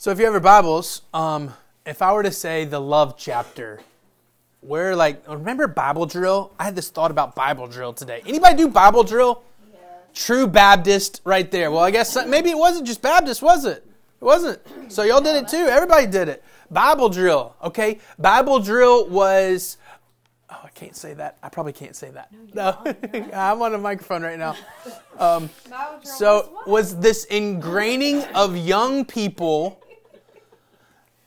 So if you have your Bibles, um, if I were to say the love chapter, where like remember Bible drill? I had this thought about Bible drill today. Anybody do Bible drill? Yeah. True Baptist, right there. Well, I guess maybe it wasn't just Baptist, was it? It wasn't. So y'all did it too. Everybody did it. Bible drill. Okay, Bible drill was. Oh, I can't say that. I probably can't say that. No, I'm on a microphone right now. Um, so was this ingraining of young people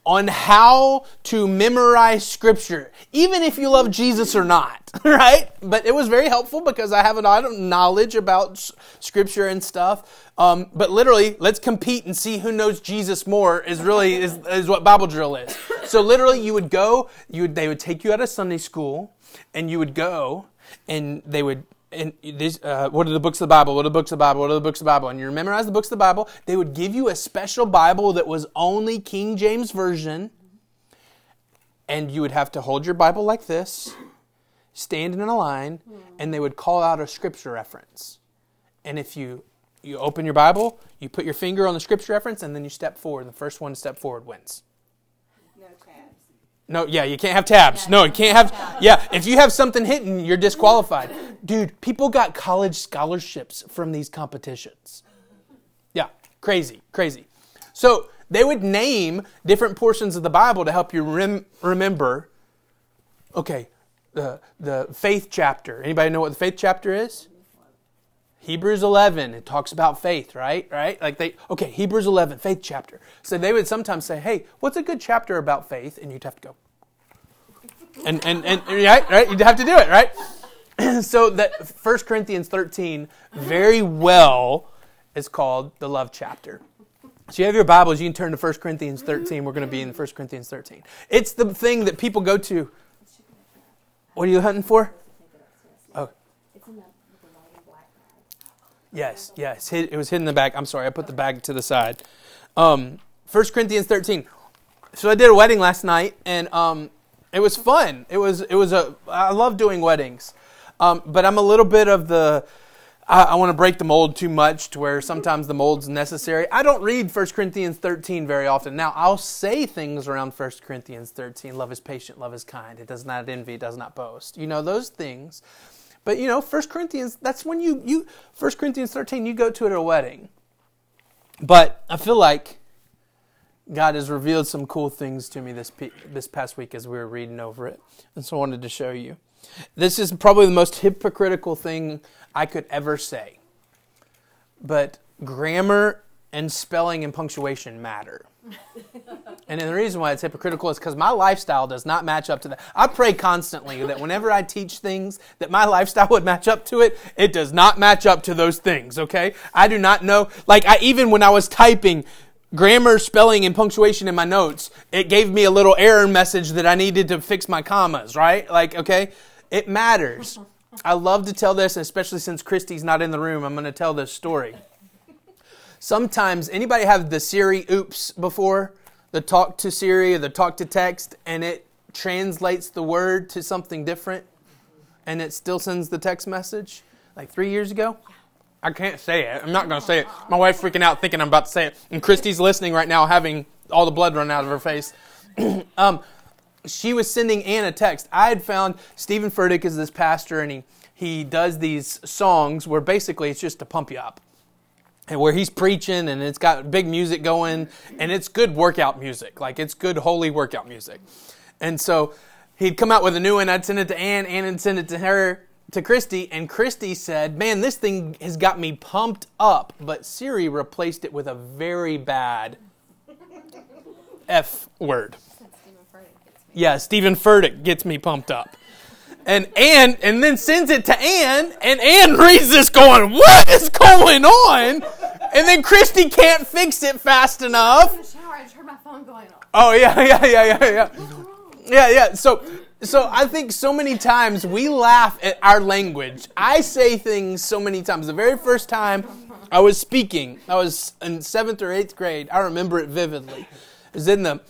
on how to memorize scripture, even if you love Jesus or not, right? But it was very helpful because I have a lot of knowledge about scripture and stuff. Um, but literally, let's compete and see who knows Jesus more is really is, is what Bible drill is. So literally, you would go, you would, they would take you out of Sunday school, and you would go, and they would and uh, what are the books of the Bible? What are the books of the Bible? What are the books of the Bible? And you memorize the books of the Bible. They would give you a special Bible that was only King James Version. And you would have to hold your Bible like this, stand in a line, and they would call out a scripture reference. And if you, you open your Bible, you put your finger on the scripture reference, and then you step forward. The first one to step forward wins. No, yeah, you can't have tabs. No, you can't have. Yeah, if you have something hidden, you're disqualified. Dude, people got college scholarships from these competitions. Yeah, crazy, crazy. So they would name different portions of the Bible to help you rem- remember. Okay, the the faith chapter. Anybody know what the faith chapter is? Hebrews 11, it talks about faith, right? Right? Like they, okay, Hebrews 11, faith chapter. So they would sometimes say, hey, what's a good chapter about faith? And you'd have to go. And, and, and right, right? You'd have to do it, right? so that 1 Corinthians 13 very well is called the love chapter. So you have your Bibles, you can turn to 1 Corinthians 13. We're going to be in 1 Corinthians 13. It's the thing that people go to. What are you hunting for? Oh. Yes, yes. It was hidden in the bag. I'm sorry, I put the bag to the side. Um, 1 Corinthians 13. So I did a wedding last night, and um, it was fun. It was it was a. I love doing weddings, um, but I'm a little bit of the. I, I want to break the mold too much to where sometimes the mold's necessary. I don't read 1 Corinthians 13 very often. Now I'll say things around 1 Corinthians 13. Love is patient. Love is kind. It does not envy. It does not boast. You know those things. But you know, 1 Corinthians, that's when you, you 1 Corinthians 13, you go to it at a wedding. But I feel like God has revealed some cool things to me this, this past week as we were reading over it. And so I wanted to show you. This is probably the most hypocritical thing I could ever say. But grammar and spelling and punctuation matter. and the reason why it's hypocritical is because my lifestyle does not match up to that. I pray constantly that whenever I teach things, that my lifestyle would match up to it. It does not match up to those things, okay? I do not know. Like, I even when I was typing grammar, spelling, and punctuation in my notes, it gave me a little error message that I needed to fix my commas, right? Like, okay? It matters. I love to tell this, especially since Christy's not in the room, I'm going to tell this story. Sometimes, anybody have the Siri oops before? The talk to Siri or the talk to text, and it translates the word to something different, and it still sends the text message? Like three years ago? I can't say it. I'm not going to say it. My wife's freaking out thinking I'm about to say it. And Christy's listening right now, having all the blood run out of her face. um, she was sending Ann a text. I had found Steven Furtick is this pastor, and he, he does these songs where basically it's just to pump you up and where he's preaching and it's got big music going and it's good workout music like it's good holy workout music and so he'd come out with a new one i'd send it to ann ann would send it to her to christy and christy said man this thing has got me pumped up but siri replaced it with a very bad f word yeah steven furtick gets me pumped up and Ann, and then sends it to Ann, and Ann reads this going, what is going on? And then Christy can't fix it fast enough. Oh yeah, yeah, yeah, yeah, yeah. Yeah, yeah. So so I think so many times we laugh at our language. I say things so many times. The very first time I was speaking, I was in seventh or eighth grade. I remember it vividly. It was in the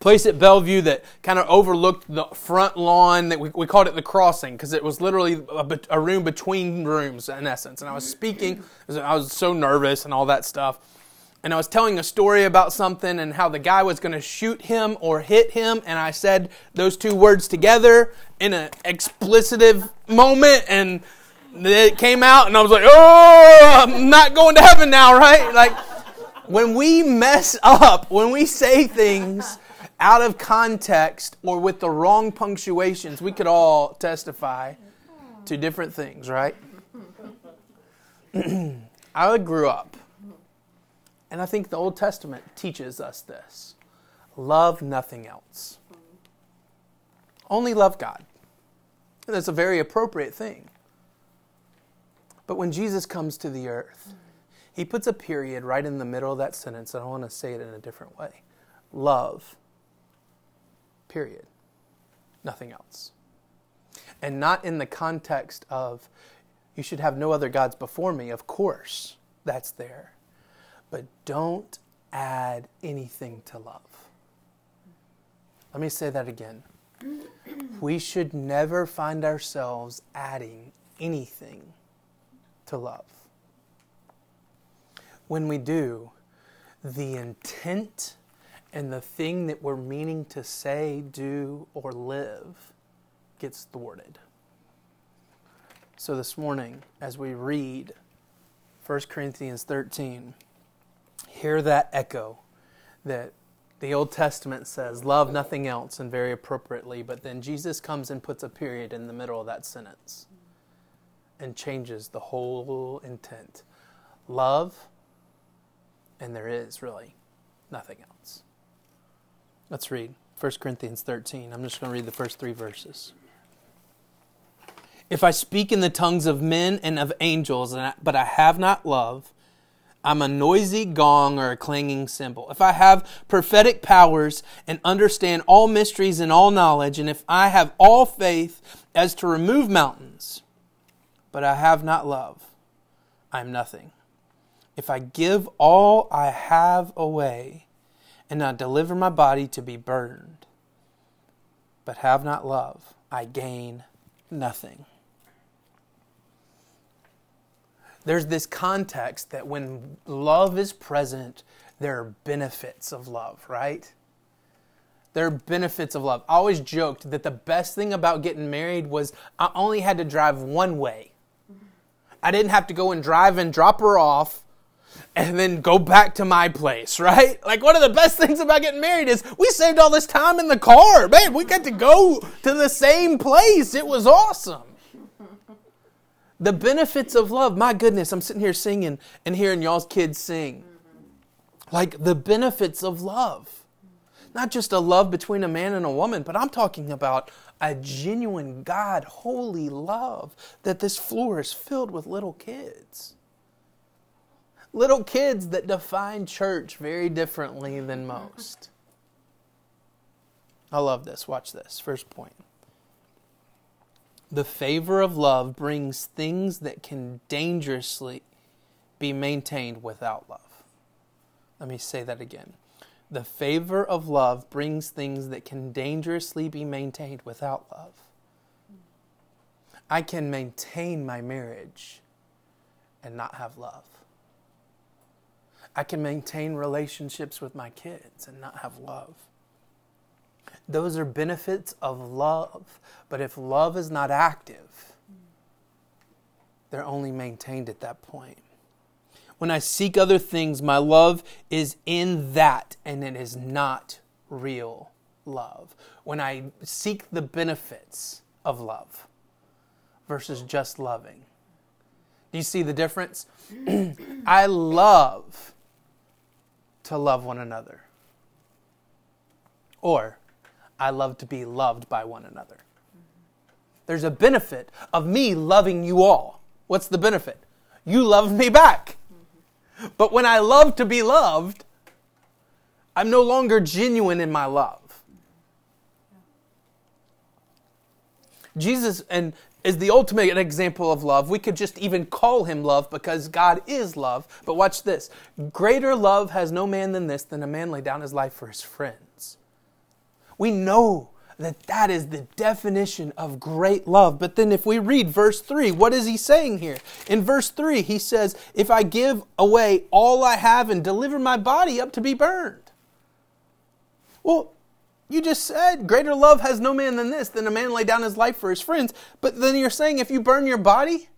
place at Bellevue that kind of overlooked the front lawn that we, we called it the crossing because it was literally a, a, room between rooms in essence and i was speaking i was so nervous and all that stuff and I was telling a story about something and how the guy was going to shoot him or hit him, and I said those two words together in an explicitive moment, and it came out, and I was like, "Oh, I'm not going to heaven now, right?" Like when we mess up, when we say things out of context or with the wrong punctuations, we could all testify to different things, right? I grew up and I think the Old Testament teaches us this love nothing else. Only love God. And that's a very appropriate thing. But when Jesus comes to the earth, he puts a period right in the middle of that sentence, and I want to say it in a different way. Love, period. Nothing else. And not in the context of, you should have no other gods before me. Of course, that's there but don't add anything to love. Let me say that again. We should never find ourselves adding anything to love. When we do, the intent and the thing that we're meaning to say, do, or live gets thwarted. So this morning, as we read 1 Corinthians 13, hear that echo that the Old Testament says, love nothing else, and very appropriately, but then Jesus comes and puts a period in the middle of that sentence and changes the whole intent. Love, and there is really nothing else. Let's read 1 Corinthians 13. I'm just going to read the first three verses. If I speak in the tongues of men and of angels, but I have not love, I'm a noisy gong or a clanging cymbal. If I have prophetic powers and understand all mysteries and all knowledge, and if I have all faith as to remove mountains, but I have not love, I am nothing. If I give all I have away and I deliver my body to be burned, but have not love, I gain nothing. There's this context that when love is present, there are benefits of love, right? There are benefits of love. I always joked that the best thing about getting married was I only had to drive one way. I didn't have to go and drive and drop her off and then go back to my place, right? Like one of the best things about getting married is we saved all this time in the car. Man, we got to go to the same place. It was awesome. The benefits of love. My goodness, I'm sitting here singing and hearing y'all's kids sing. Like the benefits of love. Not just a love between a man and a woman, but I'm talking about a genuine God, holy love that this floor is filled with little kids. Little kids that define church very differently than most. I love this. Watch this. First point. The favor of love brings things that can dangerously be maintained without love. Let me say that again. The favor of love brings things that can dangerously be maintained without love. I can maintain my marriage and not have love. I can maintain relationships with my kids and not have love. Those are benefits of love. But if love is not active, they're only maintained at that point. When I seek other things, my love is in that, and it is not real love. When I seek the benefits of love versus just loving. Do you see the difference? I love to love one another. Or I love to be loved by one another. There's a benefit of me loving you all. What's the benefit? You love me back. But when I love to be loved, I'm no longer genuine in my love. Jesus and is the ultimate example of love. We could just even call him love because God is love. But watch this. Greater love has no man than this than a man lay down his life for his friend. We know that that is the definition of great love. But then if we read verse 3, what is he saying here? In verse 3, he says, If I give away all I have and deliver my body up to be burned. Well, you just said, Greater love has no man than this, than a man lay down his life for his friends. But then you're saying, if you burn your body,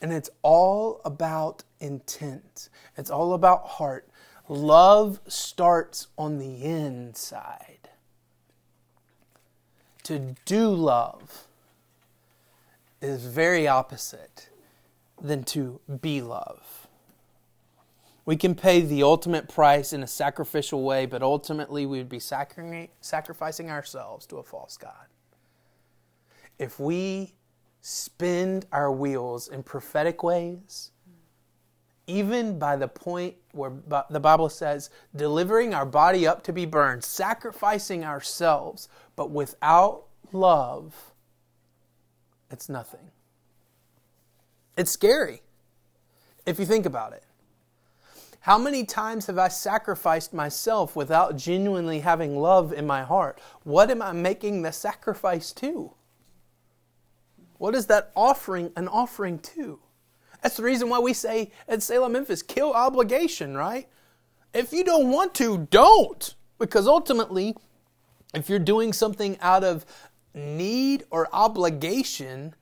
and it's all about intent, it's all about heart. Love starts on the inside to do love is very opposite than to be love. We can pay the ultimate price in a sacrificial way, but ultimately we would be sacrificing ourselves to a false God. If we spin our wheels in prophetic ways, even by the point where the Bible says, delivering our body up to be burned, sacrificing ourselves, but without love, it's nothing. It's scary if you think about it. How many times have I sacrificed myself without genuinely having love in my heart? What am I making the sacrifice to? What is that offering an offering to? That's the reason why we say at Salem Memphis, kill obligation, right? If you don't want to, don't. Because ultimately, if you're doing something out of need or obligation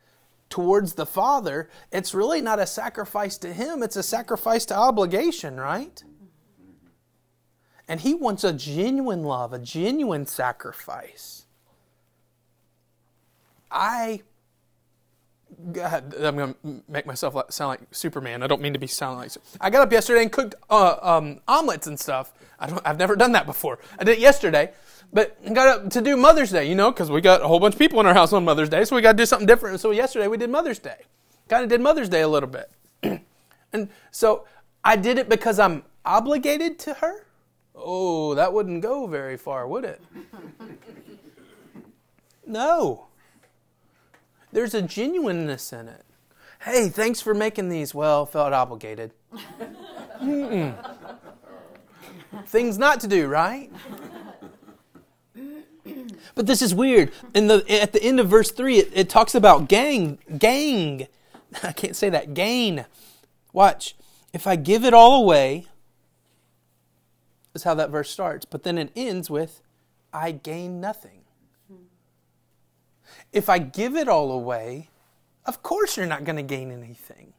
towards the Father, it's really not a sacrifice to Him, it's a sacrifice to obligation, right? And He wants a genuine love, a genuine sacrifice. I God, I'm to make myself sound like Superman. I don't mean to be sounding like. I got up yesterday and cooked uh, um, omelets and stuff. I don't. I've never done that before. I did it yesterday, but got up to do Mother's Day. You know, because we got a whole bunch of people in our house on Mother's Day, so we got to do something different. So yesterday we did Mother's Day. Kind of did Mother's Day a little bit, and so I did it because I'm obligated to her. Oh, that wouldn't go very far, would it? no. There's a genuineness in it. Hey, thanks for making these. Well, felt obligated. Things not to do, right? But this is weird. In the at the end of verse three, it, it talks about gang, gang. I can't say that. Gain. Watch. If I give it all away, is how that verse starts. But then it ends with, I gain nothing. If I give it all away, of course you're not going to gain anything.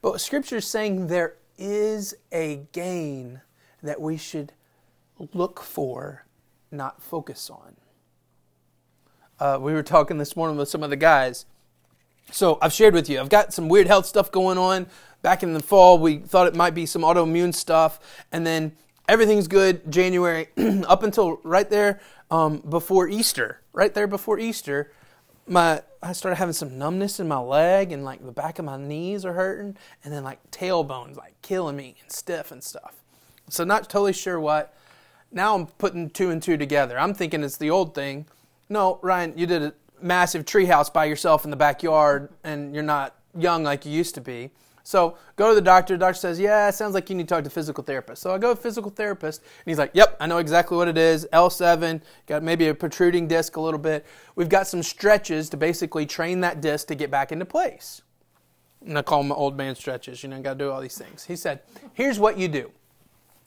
But Scripture is saying there is a gain that we should look for, not focus on. Uh, we were talking this morning with some of the guys. So I've shared with you, I've got some weird health stuff going on. Back in the fall, we thought it might be some autoimmune stuff. And then everything's good January up until right there um, before Easter, right there before Easter, my I started having some numbness in my leg and like the back of my knees are hurting, and then like tailbones like killing me and stiff and stuff. So not totally sure what. Now I'm putting two and two together. I'm thinking it's the old thing. No, Ryan, you did a massive treehouse by yourself in the backyard, and you're not young like you used to be. So go to the doctor. The doctor says, "Yeah, it sounds like you need to talk to physical therapist." So I go to physical therapist, and he's like, "Yep, I know exactly what it is. L7, got maybe a protruding disc a little bit. We've got some stretches to basically train that disc to get back into place." And I call them old man stretches. You know, got to do all these things. He said, "Here's what you do.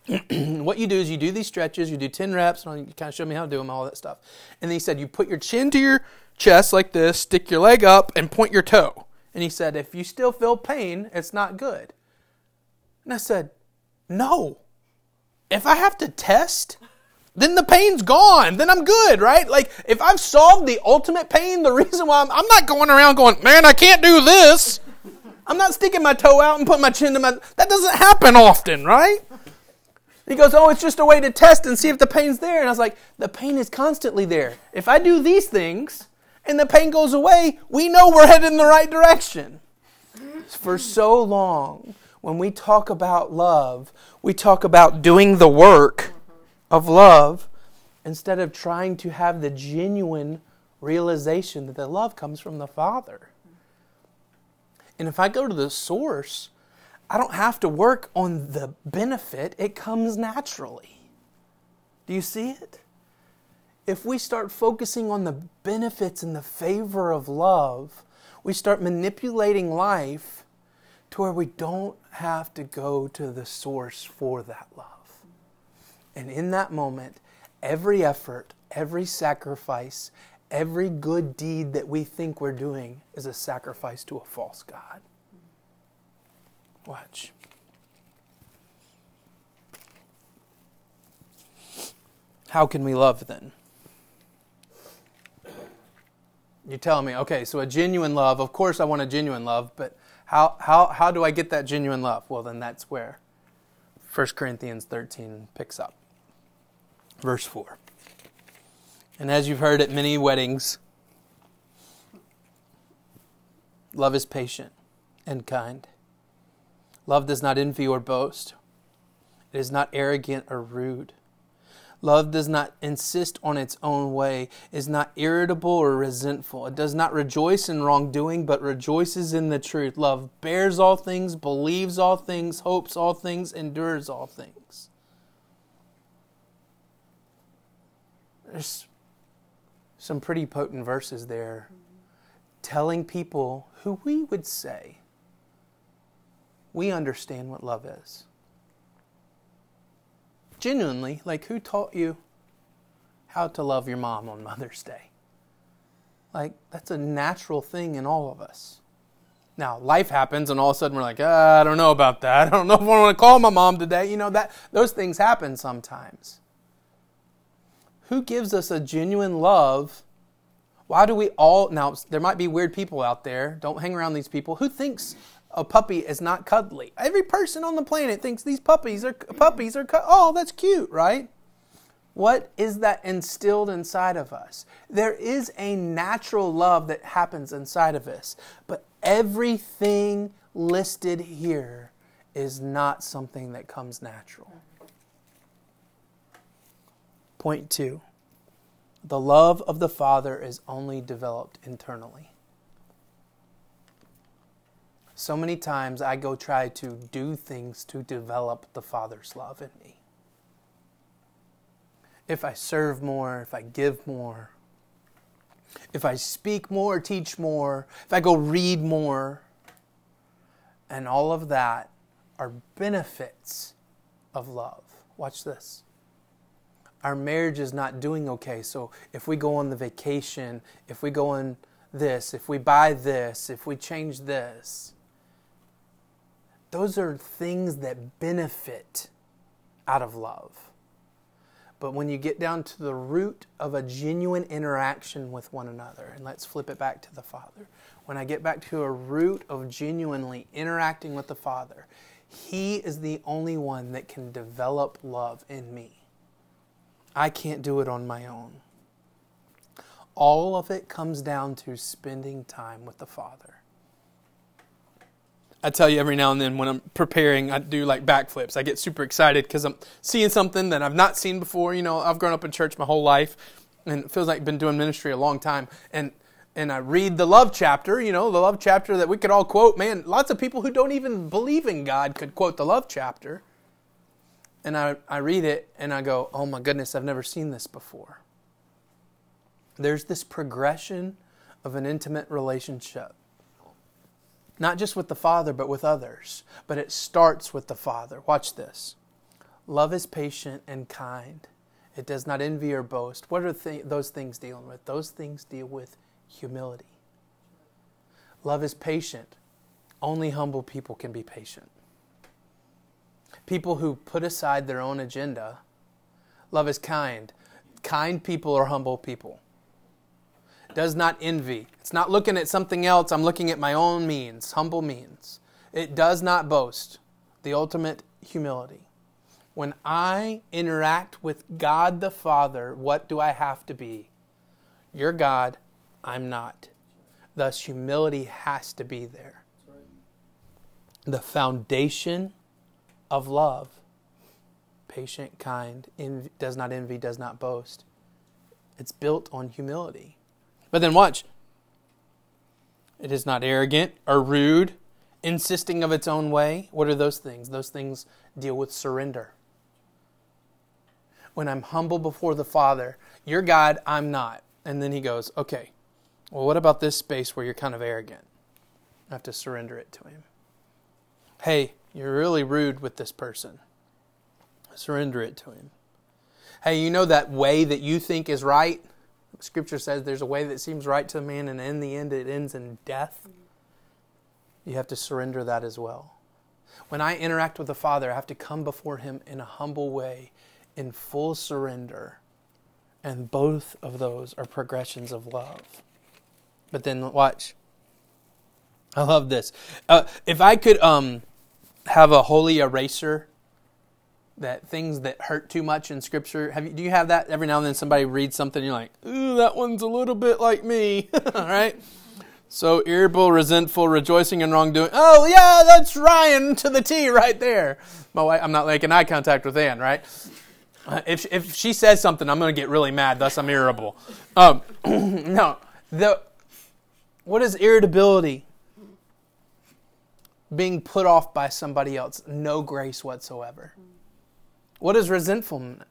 what you do is you do these stretches. You do 10 reps. And you kind of show me how to do them, all that stuff. And then he said, you put your chin to your chest like this, stick your leg up, and point your toe." And he said, If you still feel pain, it's not good. And I said, No. If I have to test, then the pain's gone. Then I'm good, right? Like, if I've solved the ultimate pain, the reason why I'm, I'm not going around going, Man, I can't do this. I'm not sticking my toe out and putting my chin to my. That doesn't happen often, right? He goes, Oh, it's just a way to test and see if the pain's there. And I was like, The pain is constantly there. If I do these things, and the pain goes away, we know we're headed in the right direction. For so long, when we talk about love, we talk about doing the work of love instead of trying to have the genuine realization that the love comes from the Father. And if I go to the source, I don't have to work on the benefit, it comes naturally. Do you see it? If we start focusing on the benefits and the favor of love, we start manipulating life to where we don't have to go to the source for that love. And in that moment, every effort, every sacrifice, every good deed that we think we're doing is a sacrifice to a false God. Watch. How can we love then? You're telling me, okay, so a genuine love, of course I want a genuine love, but how, how, how do I get that genuine love? Well, then that's where 1 Corinthians 13 picks up. Verse 4. And as you've heard at many weddings, love is patient and kind. Love does not envy or boast. It is not arrogant or rude. Love does not insist on its own way, is not irritable or resentful. It does not rejoice in wrongdoing, but rejoices in the truth. Love bears all things, believes all things, hopes all things, endures all things. There's some pretty potent verses there telling people who we would say we understand what love is genuinely, like who taught you how to love your mom on Mother's Day? Like, that's a natural thing in all of us. Now, life happens, and all of a sudden we're like, ah, I don't know about that. I don't know if I want to call my mom today. You know, that those things happen sometimes. Who gives us a genuine love? Why do we all now there might be weird people out there, don't hang around these people. Who thinks a puppy is not cuddly. Every person on the planet thinks these puppies are puppies are oh, that's cute, right? What is that instilled inside of us? There is a natural love that happens inside of us, but everything listed here is not something that comes natural. Point 2. The love of the Father is only developed internally. So many times I go try to do things to develop the Father's love in me. If I serve more, if I give more, if I speak more, teach more, if I go read more, and all of that are benefits of love. Watch this. Our marriage is not doing okay, so if we go on the vacation, if we go on this, if we buy this, if we change this, those are things that benefit out of love. But when you get down to the root of a genuine interaction with one another, and let's flip it back to the Father. When I get back to a root of genuinely interacting with the Father, He is the only one that can develop love in me. I can't do it on my own. All of it comes down to spending time with the Father. I tell you every now and then when I'm preparing, I do like backflips. I get super excited because I'm seeing something that I've not seen before. You know, I've grown up in church my whole life, and it feels like I've been doing ministry a long time. And and I read the love chapter, you know, the love chapter that we could all quote. Man, lots of people who don't even believe in God could quote the love chapter. And I, I read it and I go, oh my goodness, I've never seen this before. There's this progression of an intimate relationship not just with the Father, but with others. But it starts with the Father. Watch this. Love is patient and kind. It does not envy or boast. What are th- those things dealing with? Those things deal with humility. Love is patient. Only humble people can be patient. People who put aside their own agenda. Love is kind. Kind people are humble people does not envy. It's not looking at something else. I'm looking at my own means, humble means. It does not boast. The ultimate humility. When I interact with God the Father, what do I have to be? You're God, I'm not. Thus, humility has to be there. The foundation of love patient, kind, does not envy, does not boast. It's built on humility. But then watch. It is not arrogant or rude, insisting of its own way. What are those things? Those things deal with surrender. when I'm humble before the Father. You're God, I'm not. And then he goes, okay, well, what about this space where you're kind of arrogant? I have to surrender it to him. Hey, you're really rude with this person. Surrender it to him. Hey, you know that way that you think is right? Scripture says there's a way that seems right to a man, and in the end it ends in death. You have to surrender that as well. When I interact with the Father, I have to come before Him in a humble way, in full surrender. And both of those are progressions of love. But then watch. I love this. Uh, if I could um, have a holy eraser that things that hurt too much in scripture. Have you do you have that every now and then somebody reads something and you're like ooh that one's a little bit like me all right? So irritable resentful rejoicing in wrongdoing. Oh yeah that's ryan to the t right there. My wife i'm not making eye contact with ann right? Uh, if, if she says something i'm going to get really mad. Thus i'm irritable. Um, no. The what is irritability? Being put off by somebody else. No grace whatsoever what is resentfulness?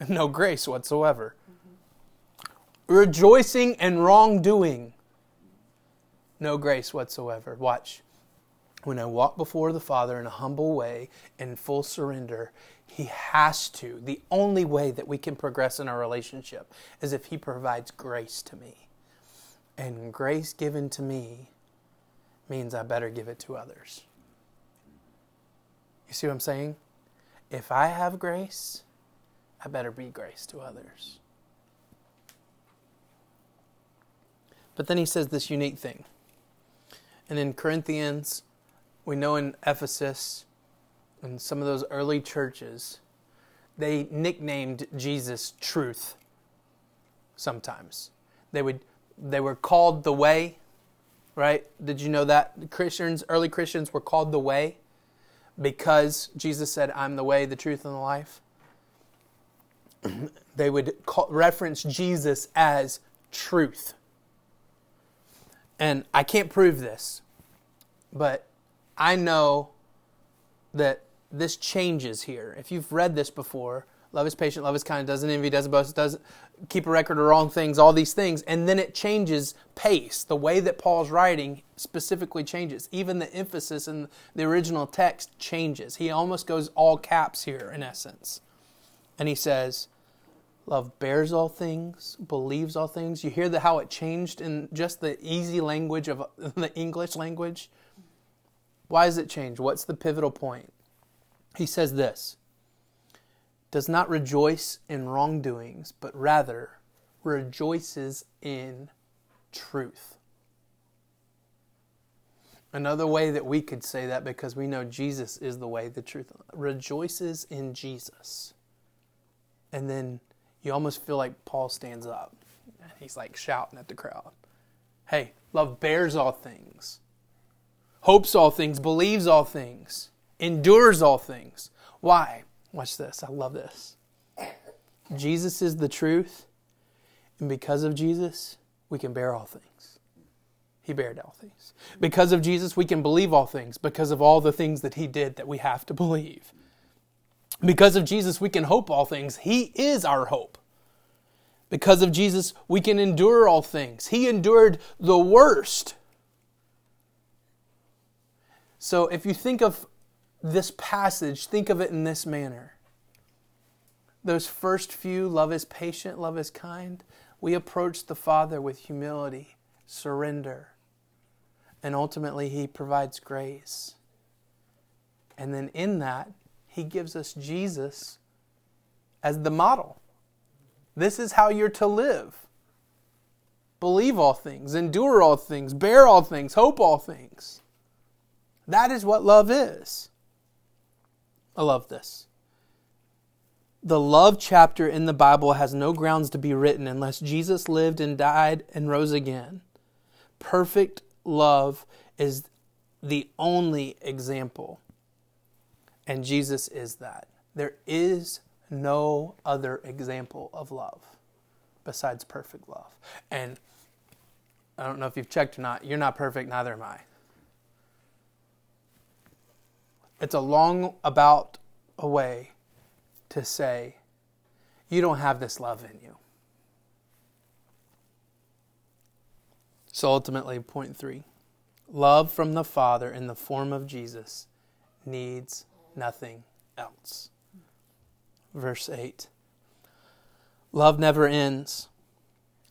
No grace whatsoever. Mm-hmm. Rejoicing and wrongdoing. No grace whatsoever. Watch. When I walk before the Father in a humble way, in full surrender, He has to. The only way that we can progress in our relationship is if He provides grace to me. And grace given to me means I better give it to others. You see what I'm saying? If I have grace, I better be grace to others. But then he says this unique thing. And in Corinthians, we know in Ephesus, and some of those early churches, they nicknamed Jesus truth sometimes. They would they were called the way, right? Did you know that? Christians, early Christians were called the way because Jesus said, I'm the way, the truth, and the life, they would call, reference Jesus as truth. And I can't prove this, but I know that this changes here. If you've read this before, love is patient, love is kind, doesn't envy, doesn't boast, doesn't keep a record of wrong things, all these things, and then it changes pace. The way that Paul's writing specifically changes. Even the emphasis in the original text changes. He almost goes all caps here, in essence. And he says, Love bears all things, believes all things. You hear the, how it changed in just the easy language of the English language? Why does it change? What's the pivotal point? He says this does not rejoice in wrongdoings, but rather rejoices in truth. Another way that we could say that because we know Jesus is the way, the truth, rejoices in Jesus. And then you almost feel like Paul stands up. And He's like shouting at the crowd. Hey, love bears all things, hopes all things, believes all things, endures all things. Why? Watch this. I love this. Jesus is the truth, and because of Jesus, we can bear all things. He bared all things. Because of Jesus, we can believe all things because of all the things that He did that we have to believe. Because of Jesus, we can hope all things. He is our hope. Because of Jesus, we can endure all things. He endured the worst. So if you think of this passage, think of it in this manner. Those first few, love is patient, love is kind, we approach the Father with humility, surrender, and ultimately He provides grace. And then in that, He gives us Jesus as the model. This is how you're to live. Believe all things, endure all things, bear all things, hope all things. That is what love is. I love this. The love chapter in the Bible has no grounds to be written unless Jesus lived and died and rose again. Perfect love is the only example, and Jesus is that. There is no other example of love besides perfect love. And I don't know if you've checked or not, you're not perfect, neither am I. It's a long about a way to say, you don't have this love in you. So ultimately, point three love from the Father in the form of Jesus needs nothing else. Verse 8 Love never ends.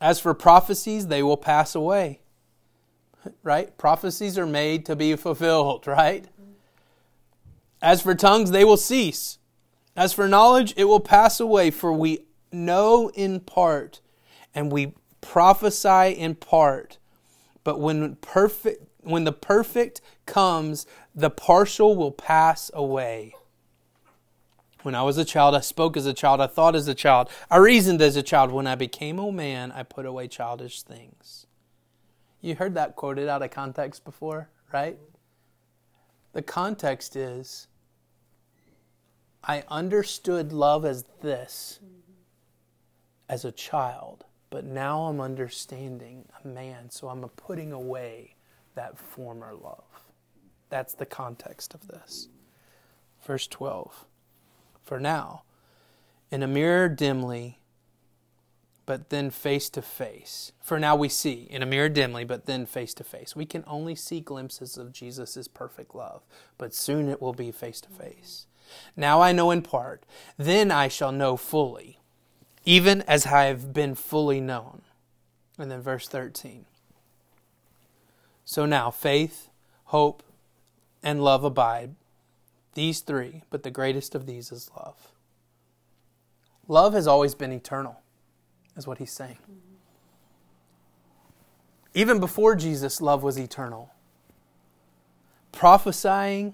As for prophecies, they will pass away. Right? Prophecies are made to be fulfilled, right? As for tongues, they will cease. As for knowledge, it will pass away, for we know in part and we prophesy in part. But when perfect when the perfect comes, the partial will pass away. When I was a child, I spoke as a child, I thought as a child, I reasoned as a child. When I became a man, I put away childish things. You heard that quoted out of context before, right? The context is I understood love as this as a child, but now I'm understanding a man, so I'm putting away that former love. That's the context of this. Verse 12 For now, in a mirror dimly, but then face to face. For now we see, in a mirror dimly, but then face to face. We can only see glimpses of Jesus' perfect love, but soon it will be face to face. Now I know in part, then I shall know fully, even as I have been fully known. And then verse 13. So now faith, hope, and love abide, these three, but the greatest of these is love. Love has always been eternal, is what he's saying. Even before Jesus, love was eternal. Prophesying,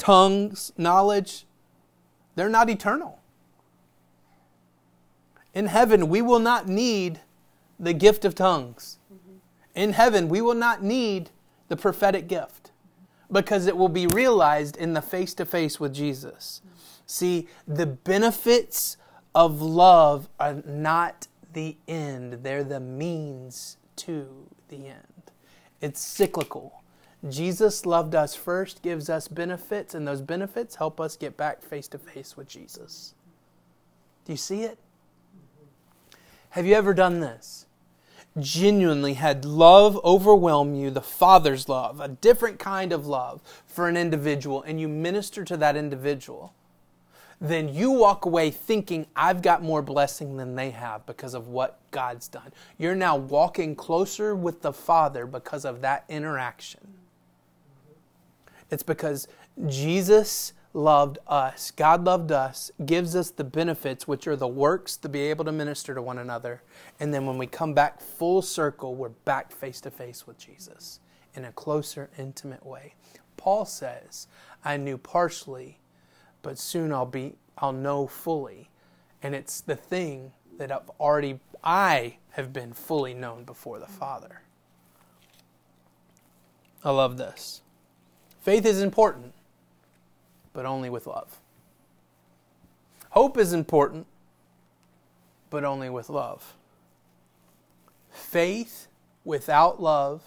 tongues, knowledge, they're not eternal. In heaven, we will not need the gift of tongues. Mm-hmm. In heaven, we will not need the prophetic gift because it will be realized in the face to face with Jesus. Mm-hmm. See, the benefits of love are not the end, they're the means to the end. It's cyclical. Jesus loved us first, gives us benefits, and those benefits help us get back face to face with Jesus. Do you see it? Have you ever done this? Genuinely had love overwhelm you, the Father's love, a different kind of love for an individual, and you minister to that individual. Then you walk away thinking, I've got more blessing than they have because of what God's done. You're now walking closer with the Father because of that interaction. It's because Jesus loved us. God loved us, gives us the benefits, which are the works to be able to minister to one another. And then when we come back full circle, we're back face to face with Jesus in a closer, intimate way. Paul says, I knew partially, but soon I'll be I'll know fully. And it's the thing that I've already I have been fully known before the Father. I love this. Faith is important, but only with love. Hope is important, but only with love. Faith without love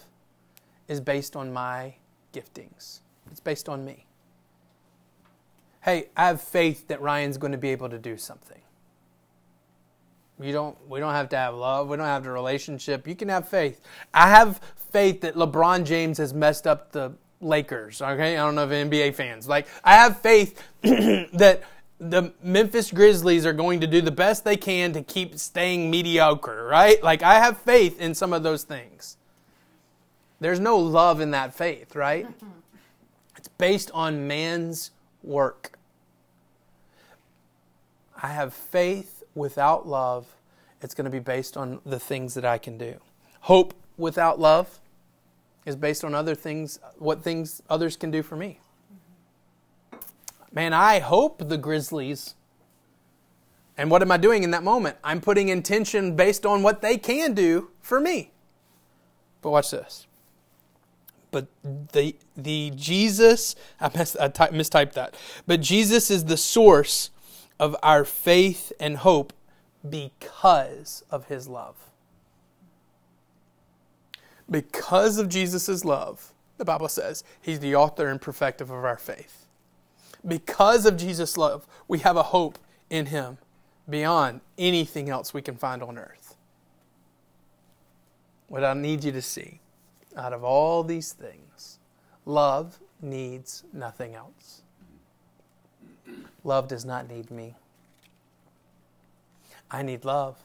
is based on my giftings, it's based on me. Hey, I have faith that Ryan's going to be able to do something. You don't we don't have to have love, we don't have the relationship. You can have faith. I have faith that LeBron James has messed up the Lakers. Okay, I don't know if NBA fans like. I have faith that the Memphis Grizzlies are going to do the best they can to keep staying mediocre. Right? Like I have faith in some of those things. There's no love in that faith, right? Mm-hmm. It's based on man's work. I have faith without love. It's going to be based on the things that I can do. Hope without love is based on other things, what things others can do for me. Man, I hope the Grizzlies. And what am I doing in that moment? I'm putting intention based on what they can do for me. But watch this. But the the Jesus, I, missed, I ty- mistyped that. But Jesus is the source of our faith and hope because of his love because of Jesus' love, the Bible says, He's the author and perfecter of our faith. Because of Jesus' love, we have a hope in Him. beyond anything else we can find on earth. What I need you to see out of all these things, love needs nothing else. Love does not need me. I need love.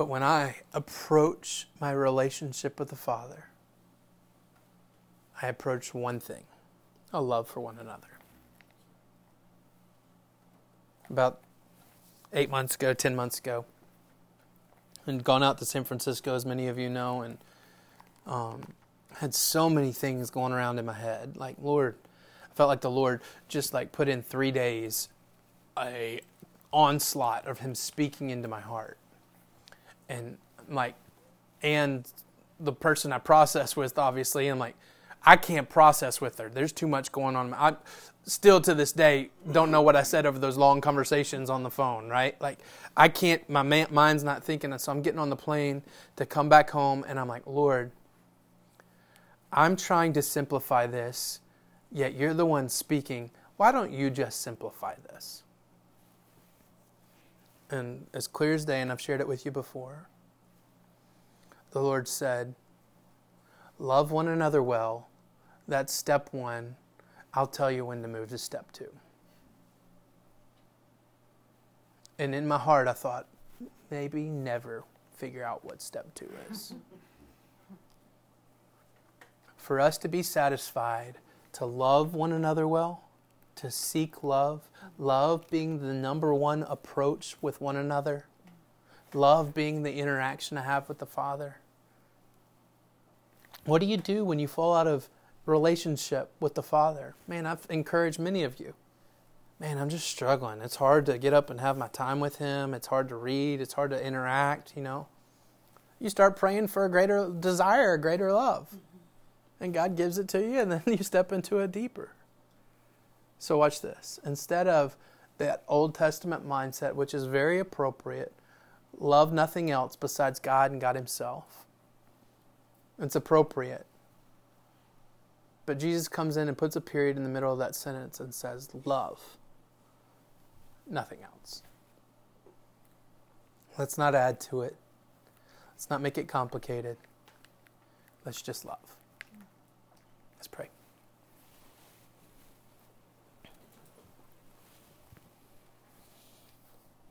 But when I approach my relationship with the Father, I approach one thing a love for one another. About eight months ago, ten months ago, and gone out to San Francisco, as many of you know, and um, had so many things going around in my head. Like, Lord, I felt like the Lord just like put in three days a onslaught of Him speaking into my heart, and like, and the person I process with, obviously, and like, I can't process with her. There's too much going on. I still to this day don't know what I said over those long conversations on the phone, right? Like I can't my mind's not thinking so I'm getting on the plane to come back home and I'm like, "Lord, I'm trying to simplify this, yet you're the one speaking. Why don't you just simplify this?" And as clear as day and I've shared it with you before, the Lord said, "Love one another well." That's step 1 I'll tell you when to move to step two. And in my heart, I thought, maybe never figure out what step two is. For us to be satisfied, to love one another well, to seek love, love being the number one approach with one another, love being the interaction I have with the Father. What do you do when you fall out of relationship with the Father. Man, I've encouraged many of you. Man, I'm just struggling. It's hard to get up and have my time with Him. It's hard to read. It's hard to interact, you know. You start praying for a greater desire, a greater love. And God gives it to you, and then you step into it deeper. So, watch this. Instead of that Old Testament mindset, which is very appropriate, love nothing else besides God and God Himself. It's appropriate. But Jesus comes in and puts a period in the middle of that sentence and says, Love. Nothing else. Let's not add to it. Let's not make it complicated. Let's just love. Let's pray.